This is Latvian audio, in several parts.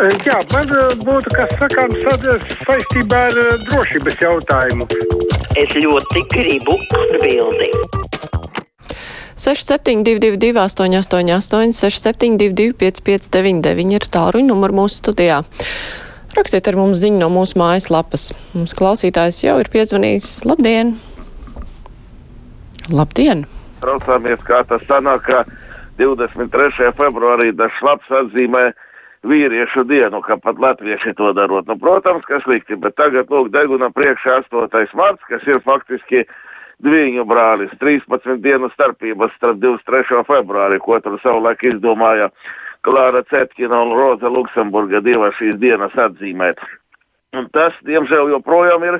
Jā, man eh, būtu kas sakāms saistībā ar eh, drošības jautājumu. Es ļoti gribu atbildēt. 6722, 888, 672, 559, ir tāluņa numurs mūsu studijā. Rakstiet ar mums ziņu no mūsu mājaslapas. Mums klausītājs jau ir piezvanījis. Labdien! Labdien! Traucāmies, kā tas sanāk, ka 23. februārī dažs labs atzīmē vīriešu dienu, ka pat latvieši to darot. Nu, protams, ka slikti, bet tagad, lūk, deguna priekšā 8. marts, kas ir faktiski dviņu brālis, 13 dienu starpības starp 23. februāri, ko tur savulaik izdomāja Klāra Cetkina un Roza Luksemburga divas šīs dienas atzīmēt. Un tas, diemžēl, joprojām ir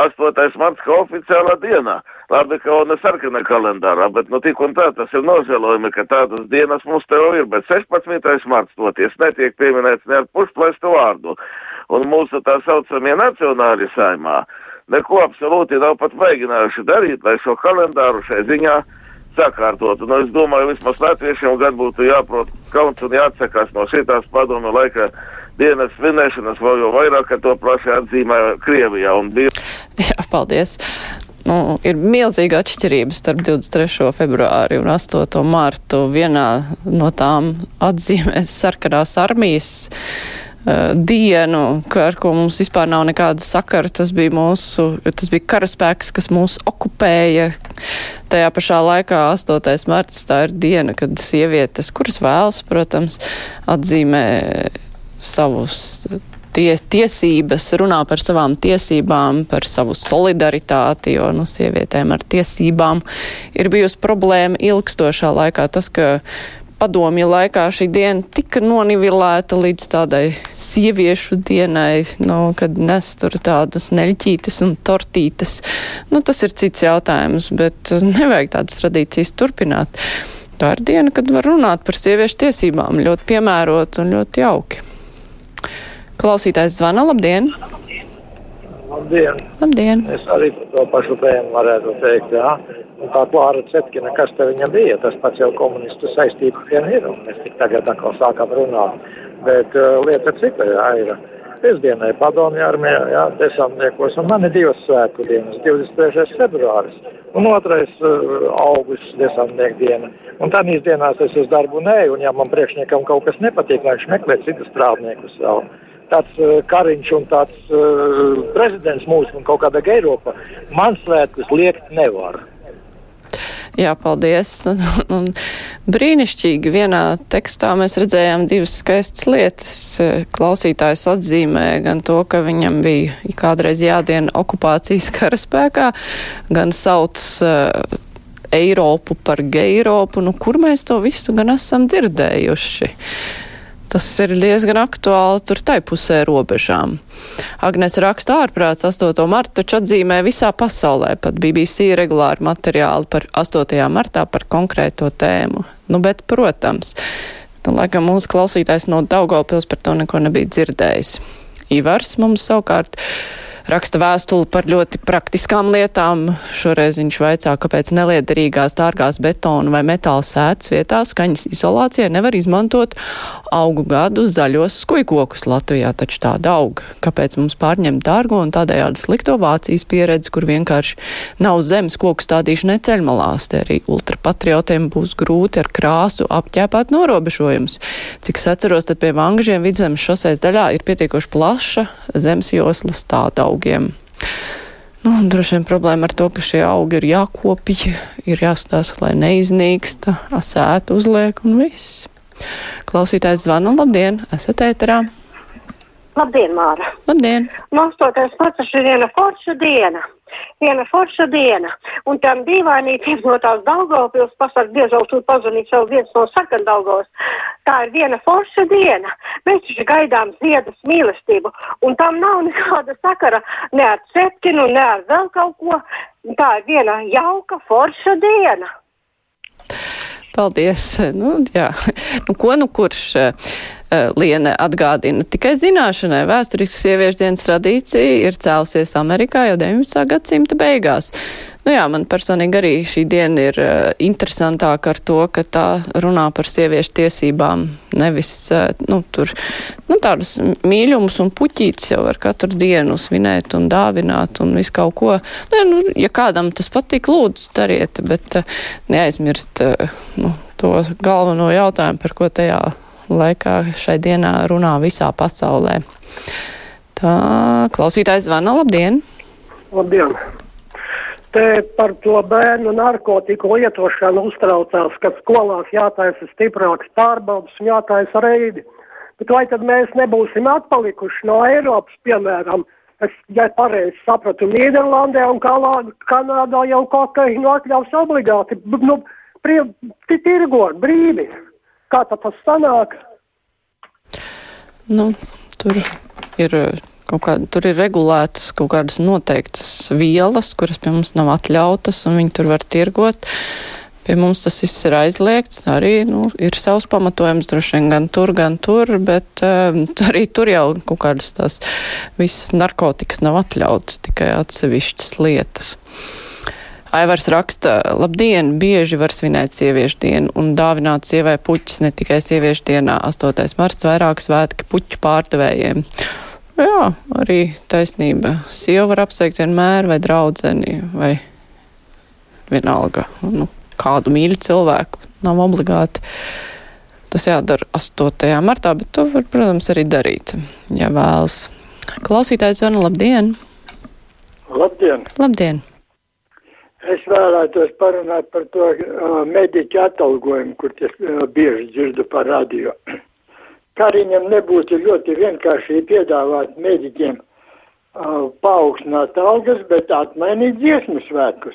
8. marts kā oficiālā dienā. Labi, ka ne sarkana kalendārā, bet nu tik un tā tas ir nožēlojami, ka tādas dienas mums te jau ir, bet 16. marts toties netiek pieminēts ne ar pušplēstu vārdu. Un mūsu tā saucamie nacionāli saimā neko absolūti nav pat mēģinājuši darīt, lai šo kalendāru šai ziņā sakārtotu. Nu, es domāju, vismaz latviešiem gan būtu jāprot kauns un jāatsakās no šitās padomu laika dienas svinēšanas, vēl jau vairāk, ka to plaši atzīmē Krievijā. Bija... Jā, paldies. Nu, ir milzīga atšķirība starp 23. februāri un 8. martu. Vienā no tām atzīmēs sarkanās armijas uh, dienu, ar ko mums vispār nav nekāda sakara. Tas bija mūsu, tas bija karaspēks, kas mūs okupēja. Tajā pašā laikā 8. marts tā ir diena, kad sievietes, kuras vēlas, protams, atzīmē savus ties, tiesības, runā par savām tiesībām, par savu solidaritāti, jo nu, sievietēm ar tiesībām ir bijusi problēma ilgstošā laikā. Tas, padomju laikā šī diena tika nonivilēta līdz tādai sieviešu dienai, nu, kad nes tur tādas neļķītes un tortītes. Nu, tas ir cits jautājums, bet nevajag tādas tradīcijas turpināt. Tā ir diena, kad var runāt par sieviešu tiesībām ļoti piemērot un ļoti jauki. Klausītājs zvana, labdien! Labdien! Labdien! Es arī to pašu tēmu varētu teikt, jā. Un tā Klāra Cetkina, kas te viņa bija, tas pats jau komunistu saistība vien ir, un mēs tik tagad atkal sākam runāt. Bet uh, lieta cita, jā, ir. Pēcdienai padomju armijā, jā, desantniekos, un man ir divas svētku dienas, 23. februāris un otrais uh, augusts desantnieku diena. Un tādīs dienās es uz darbu neju, un ja man priekšniekam kaut kas nepatīk, lai viņš meklē citus strādniekus vēl tāds uh, kariņš un tāds uh, prezidents mūsu un kaut kāda Eiropa, man svētkus liekt nevar. Jā, paldies. Un brīnišķīgi vienā tekstā mēs redzējām divas skaistas lietas. Klausītājs atzīmē gan to, ka viņam bija kādreiz jādien okupācijas karaspēkā, gan sauc uh, Eiropu par Geiropu. Nu, kur mēs to visu gan esam dzirdējuši? Tas ir diezgan aktuāli tur tai pusē robežām. Agnes raksta ārprāts 8. martu, taču atzīmē visā pasaulē, pat BBC regulāri materiāli par 8. martā par konkrēto tēmu. Nu, bet, protams, nu, laikam mūsu klausītājs no Daugavpils par to neko nebija dzirdējis. Ivars mums savukārt raksta vēstuli par ļoti praktiskām lietām. Šoreiz viņš vaicā, kāpēc neliederīgās dārgās betona vai metāla sētas vietās skaņas izolācijai nevar izmantot augu gadu zaļos skujkokus Latvijā, taču tāda auga. Kāpēc mums pārņemt dārgo un tādējādi slikto Vācijas pieredzi, kur vienkārši nav zemes koku stādīšana ceļmalās, te arī ultrapatriotiem būs grūti ar krāsu apķēpāt norobežojumus. Cik atceros, tad pie Vangažiem vidzemes šoseis daļā ir pietiekoši plaša zemes joslas tāda augiem. Nu, droši vien problēma ar to, ka šie augi ir jākopja, ir jāstāsta, lai neiznīksta, asētu uzliek un viss. Klausītājs zvana, labdien, esat ēterā. Labdien, Māra! Labdien! No 8. marta ir viena forša diena. Viena forša diena. Un tam dīvainītiem no tās Daugavpils pasaka, diezvēl tur pazvanīt savu viens no sarkan Daugavas. Tā ir viena forša diena. Mēs taču gaidām ziedas mīlestību. Un tam nav nekāda sakara ne ar cetkinu, ne ar vēl kaut ko. Tā ir viena jauka forša diena. Paldies. Nu, jā. nu, ko nu kurš? Liene atgādina tikai zināšanai. Vēsturiski sieviešu dienas tradīcija ir cēlusies Amerikā jau 19. gadsimta beigās. Nu jā, man personīgi arī šī diena ir uh, interesantāka ar to, ka tā runā par sieviešu tiesībām, nevis uh, nu, tur nu, tādus mīļumus un puķītus jau var katru dienu svinēt un dāvināt un visu kaut ko. Nu, nu, ja kādam tas patīk, lūdzu, dariet, bet uh, neaizmirst uh, nu, to galveno jautājumu, par ko tajā laikā šai dienā runā visā pasaulē. Tā klausītājs zvana, labdien! Labdien! Te par to bērnu narkotiku lietošanu uztraucās, ka skolās jātaisa stiprāks pārbaudas un jātaisa reidi. Bet vai tad mēs nebūsim atpalikuši no Eiropas, piemēram, es, ja pareizi sapratu, Nīderlandē un Kanādā jau kokainu atļaus obligāti, nu, tirgot brīvi. Kā tas sanāk? Nu, tur ir kaut kā, tur ir regulētas kaut kādas noteiktas vielas, kuras pie mums nav atļautas, un viņi tur var tirgot. Pie mums tas viss ir aizliegts, arī nu, ir savs pamatojums droši vien gan tur, gan tur, bet uh, arī tur jau kaut kādas tās visas narkotikas nav atļautas, tikai atsevišķas lietas. Aivars raksta, labdien, bieži var svinēt sieviešu dienu un dāvināt sievai puķis ne tikai sieviešu dienā, 8. marts vairāk svētki puķu pārdevējiem. Jā, arī taisnība. Sieva var apsveikt vienmēr vai draudzeni vai vienalga, nu, kādu mīļu cilvēku. Nav obligāti. Tas jādara 8. martā, bet to var, protams, arī darīt, ja vēlas. Klausītājs zvana, labdien! Labdien! Labdien! Es vēlētos parunāt par to uh, mediķu atalgojumu, kur es uh, bieži dzirdu par radio. Kā viņam nebūtu ļoti vienkārši piedāvāt mediķiem uh, paaugstināt algas, bet atmainīt dziesmu svētkus.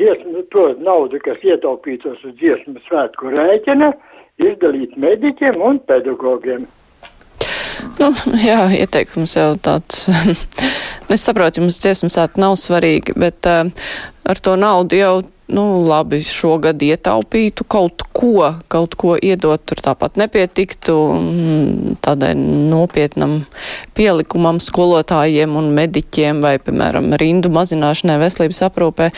Dziesmu, to naudu, kas ietaupītos uz dziesmu svētku rēķina, izdalīt mediķiem un pedagogiem. Nu, jā, ieteikums jau tāds. es saprotu, jums dziesmu svētki nav svarīgi, bet uh, ar to naudu jau nu, labi, šogad ietaupītu kaut ko, kaut ko iedot, tur tāpat nepietiktu tādai nopietnam pielikumam skolotājiem un mediķiem vai, piemēram, rindu mazināšanai veselības aprūpē.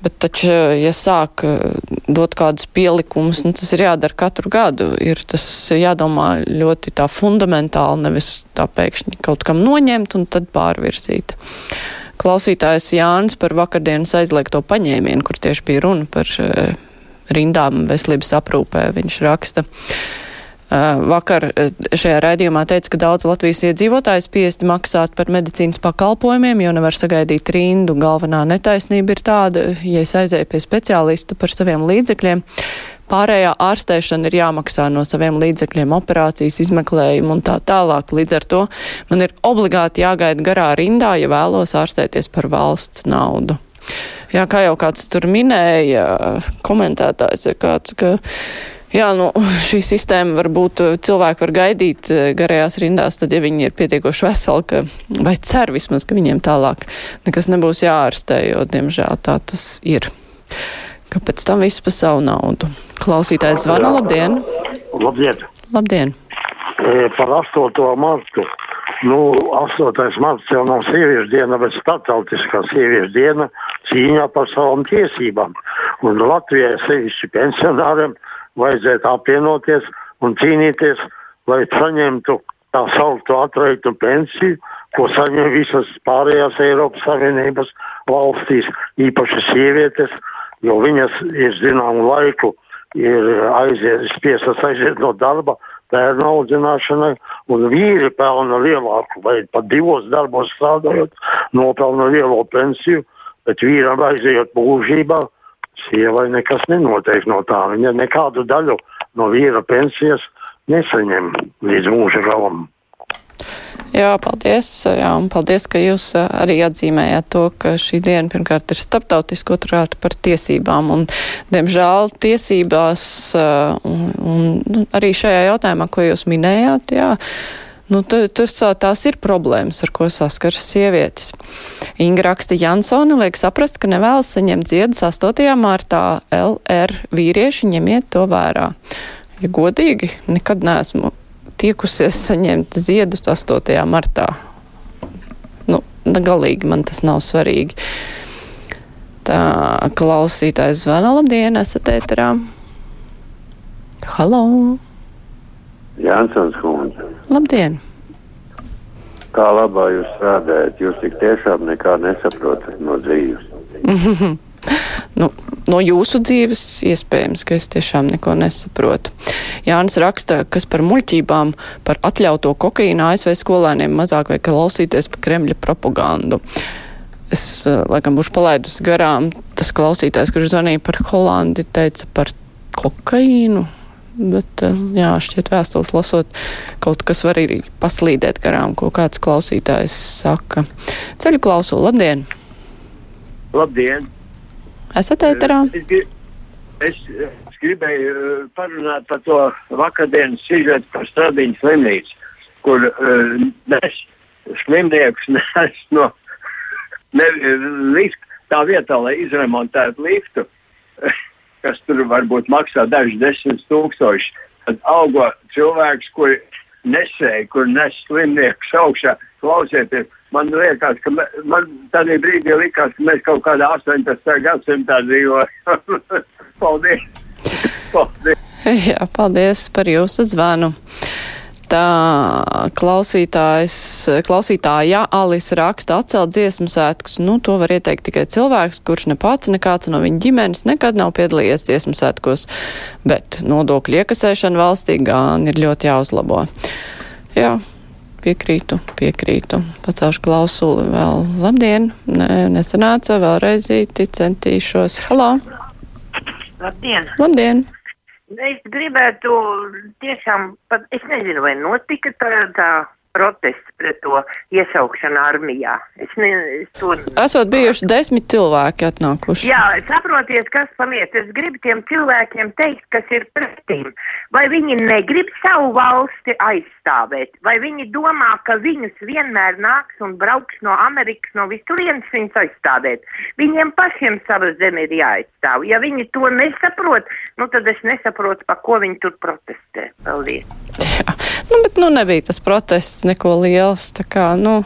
Bet taču, ja sāk eh, dot kādus pielikumus, nu, tas ir jādara katru gadu. Ir tas jādomā ļoti tā fundamentāli, nevis tā pēkšņi kaut kam noņemt un tad pārvirzīt klausītājs Jānis par vakardienas aizliegto paņēmienu, kur tieši bija runa par uh, rindām veselības aprūpē. Viņš raksta. Uh, vakar uh, šajā raidījumā teica, ka daudz Latvijas iedzīvotājs spiesti maksāt par medicīnas pakalpojumiem, jo nevar sagaidīt rindu. Galvenā netaisnība ir tāda, ja es aizēju pie speciālista par saviem līdzekļiem, Pārējā ārstēšana ir jāmaksā no saviem līdzekļiem, operācijas, izmeklējumu un tā tālāk. Līdz ar to man ir obligāti jāgaida garā rindā, ja vēlos ārstēties par valsts naudu. Jā, kā jau kāds tur minēja, komentētājs vai kāds, ka. Jā, nu, šī sistēma varbūt cilvēki var gaidīt eh, garajās rindās, tad, ja viņi ir pietiekoši veseli, ka, vai cer vismaz, ka viņiem tālāk nekas nebūs jāārstē, jo, diemžēl, tā tas ir ka pēc tam viss pa savu naudu. Klausītājs zvana, labdien! Labdien! Labdien! E, par 8. martu. Nu, 8. marts jau nav sieviešu diena, bet startautiskā sieviešu diena cīņā par savām tiesībām. Un Latvijai sevišķi pensionāriem vajadzētu apvienoties un cīnīties, lai saņemtu tā sauktu atreiktu pensiju, ko saņem visas pārējās Eiropas Savienības valstīs, īpaši sievietes, jo viņas ir zināmu laiku ir aiziet, spiesas aiziet no darba bērnu audzināšanai, un vīri pelna lielāku, vai pat divos darbos strādājot, nopelna lielo pensiju, bet vīram aiziet mūžībā, sievai nekas nenotiek no tā, viņa nekādu daļu no vīra pensijas nesaņem līdz mūža galam. Jā, paldies. Jā, un paldies, ka jūs arī atzīmējāt to, ka šī diena pirmkārt ir starptautiska, otrkārt par tiesībām. Un, diemžēl, tiesībās un, un nu, arī šajā jautājumā, ko jūs minējāt, jā, Nu, tas tās ir problēmas, ar ko saskaras sievietes. Inga raksta Jansoni liek saprast, ka nevēlas saņemt ziedus 8. martā LR vīrieši ņemiet to vērā. Ja godīgi, nekad neesmu tiekusies saņemt ziedus 8. martā. Nu, galīgi man tas nav svarīgi. Tā klausītājs zvana, labdien, esat ēterā. Halo! Jansons kundze. Labdien! Kā labā jūs strādājat? Jūs tik tiešām nekā nesaprotat no dzīves. nu, no jūsu dzīves iespējams, ka es tiešām neko nesaprotu. Jānis raksta, kas par muļķībām, par atļauto kokaīnu ASV skolēniem mazāk vai klausīties par Kremļa propagandu. Es, eh, laikam, būšu palaidusi garām. Tas klausītājs, kurš zvanīja par Holandi, teica par kokaīnu. Bet, eh, jā, šķiet vēstules lasot, kaut kas var arī paslīdēt garām, ko kāds klausītājs saka. Ceļu klausulu, labdien! Labdien! Esat ēterā? Es, grib, es, gribēju parunāt par to vakardienas sižetu par Stradiņu slimnīcu, kur uh, nes slimniekus nes no ne, lift, tā vietā, lai izremontētu liftu. kas tur varbūt maksā dažus desmit tūkstošus. Tad augo cilvēks, kuri nesēja, kur nes slimniekus augšā. Klausieties, man liekas, ka me, man tādā brīdī likās, ka mēs kaut kādā 18. gadsimtā dzīvojam. paldies! paldies! Jā, paldies par jūsu zvanu tā klausītājs, klausītāja Alis raksta atcelt dziesmu svētkus. Nu, to var ieteikt tikai cilvēks, kurš ne pats, nekāds no viņa ģimenes nekad nav piedalījies dziesmu svētkos, bet nodokļu iekasēšana valstī gan ir ļoti jāuzlabo. Jā, piekrītu, piekrītu. Pacaušu klausuli vēl. Labdien! Nē, nesanāca, vēlreiz centīšos. Halo! Labdien! Labdien! Es gribētu tiešām, pat, es nezinu, vai notika tā, tā protests pret to iesaukšanu armijā. Es ne, es to... Esot bijuši desmit cilvēki atnākuši. Jā, saprotiet, kas paliet. Es gribu tiem cilvēkiem teikt, kas ir pretīm. Vai viņi negrib savu valsti aizstāvēt, vai viņi domā, ka viņus vienmēr nāks un brauks no Amerikas, no visurienes viņus aizstāvēt. Viņiem pašiem sava zeme ir jāaizstāv. Ja viņi to nesaprot, nu tad es nesaprotu, pa ko viņi tur protestē. Paldies. Jā. Nu, bet nu nebija tas protests neko liels. Tā kā, nu,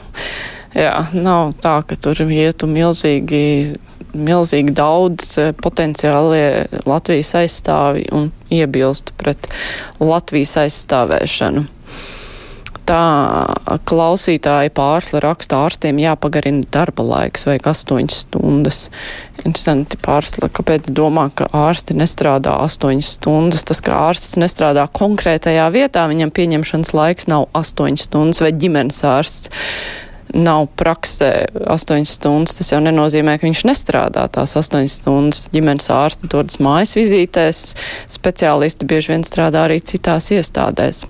jā, nav tā, ka tur ietu milzīgi, milzīgi daudz eh, potenciālie Latvijas aizstāvi un iebilstu pret Latvijas aizstāvēšanu tā klausītāja pārsla raksta ārstiem jāpagarina darba laiks vai 8 stundas. Interesanti pārsla, kāpēc domā, ka ārsti nestrādā 8 stundas. Tas, ka ārsts nestrādā konkrētajā vietā, viņam pieņemšanas laiks nav 8 stundas vai ģimenes ārsts. Nav praksē 8 stundas. Tas jau nenozīmē, ka viņš nestrādā tās 8 stundas. Ģimenes ārsti dodas mājas vizītēs, speciālisti bieži vien strādā arī citās iestādēs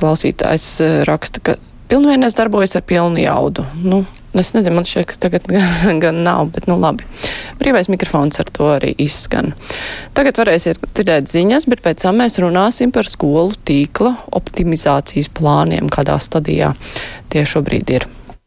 klausītājs eh, raksta, ka pilnvērnēs darbojas ar pilnu jaudu. Nu, Es nezinu, man šķiet, ka tagad gan nav, bet nu labi. Brīvais mikrofons ar to arī izskan. Tagad varēsiet dzirdēt ziņas, bet pēc tam mēs runāsim par skolu tīkla optimizācijas plāniem, kādā stadijā tie šobrīd ir.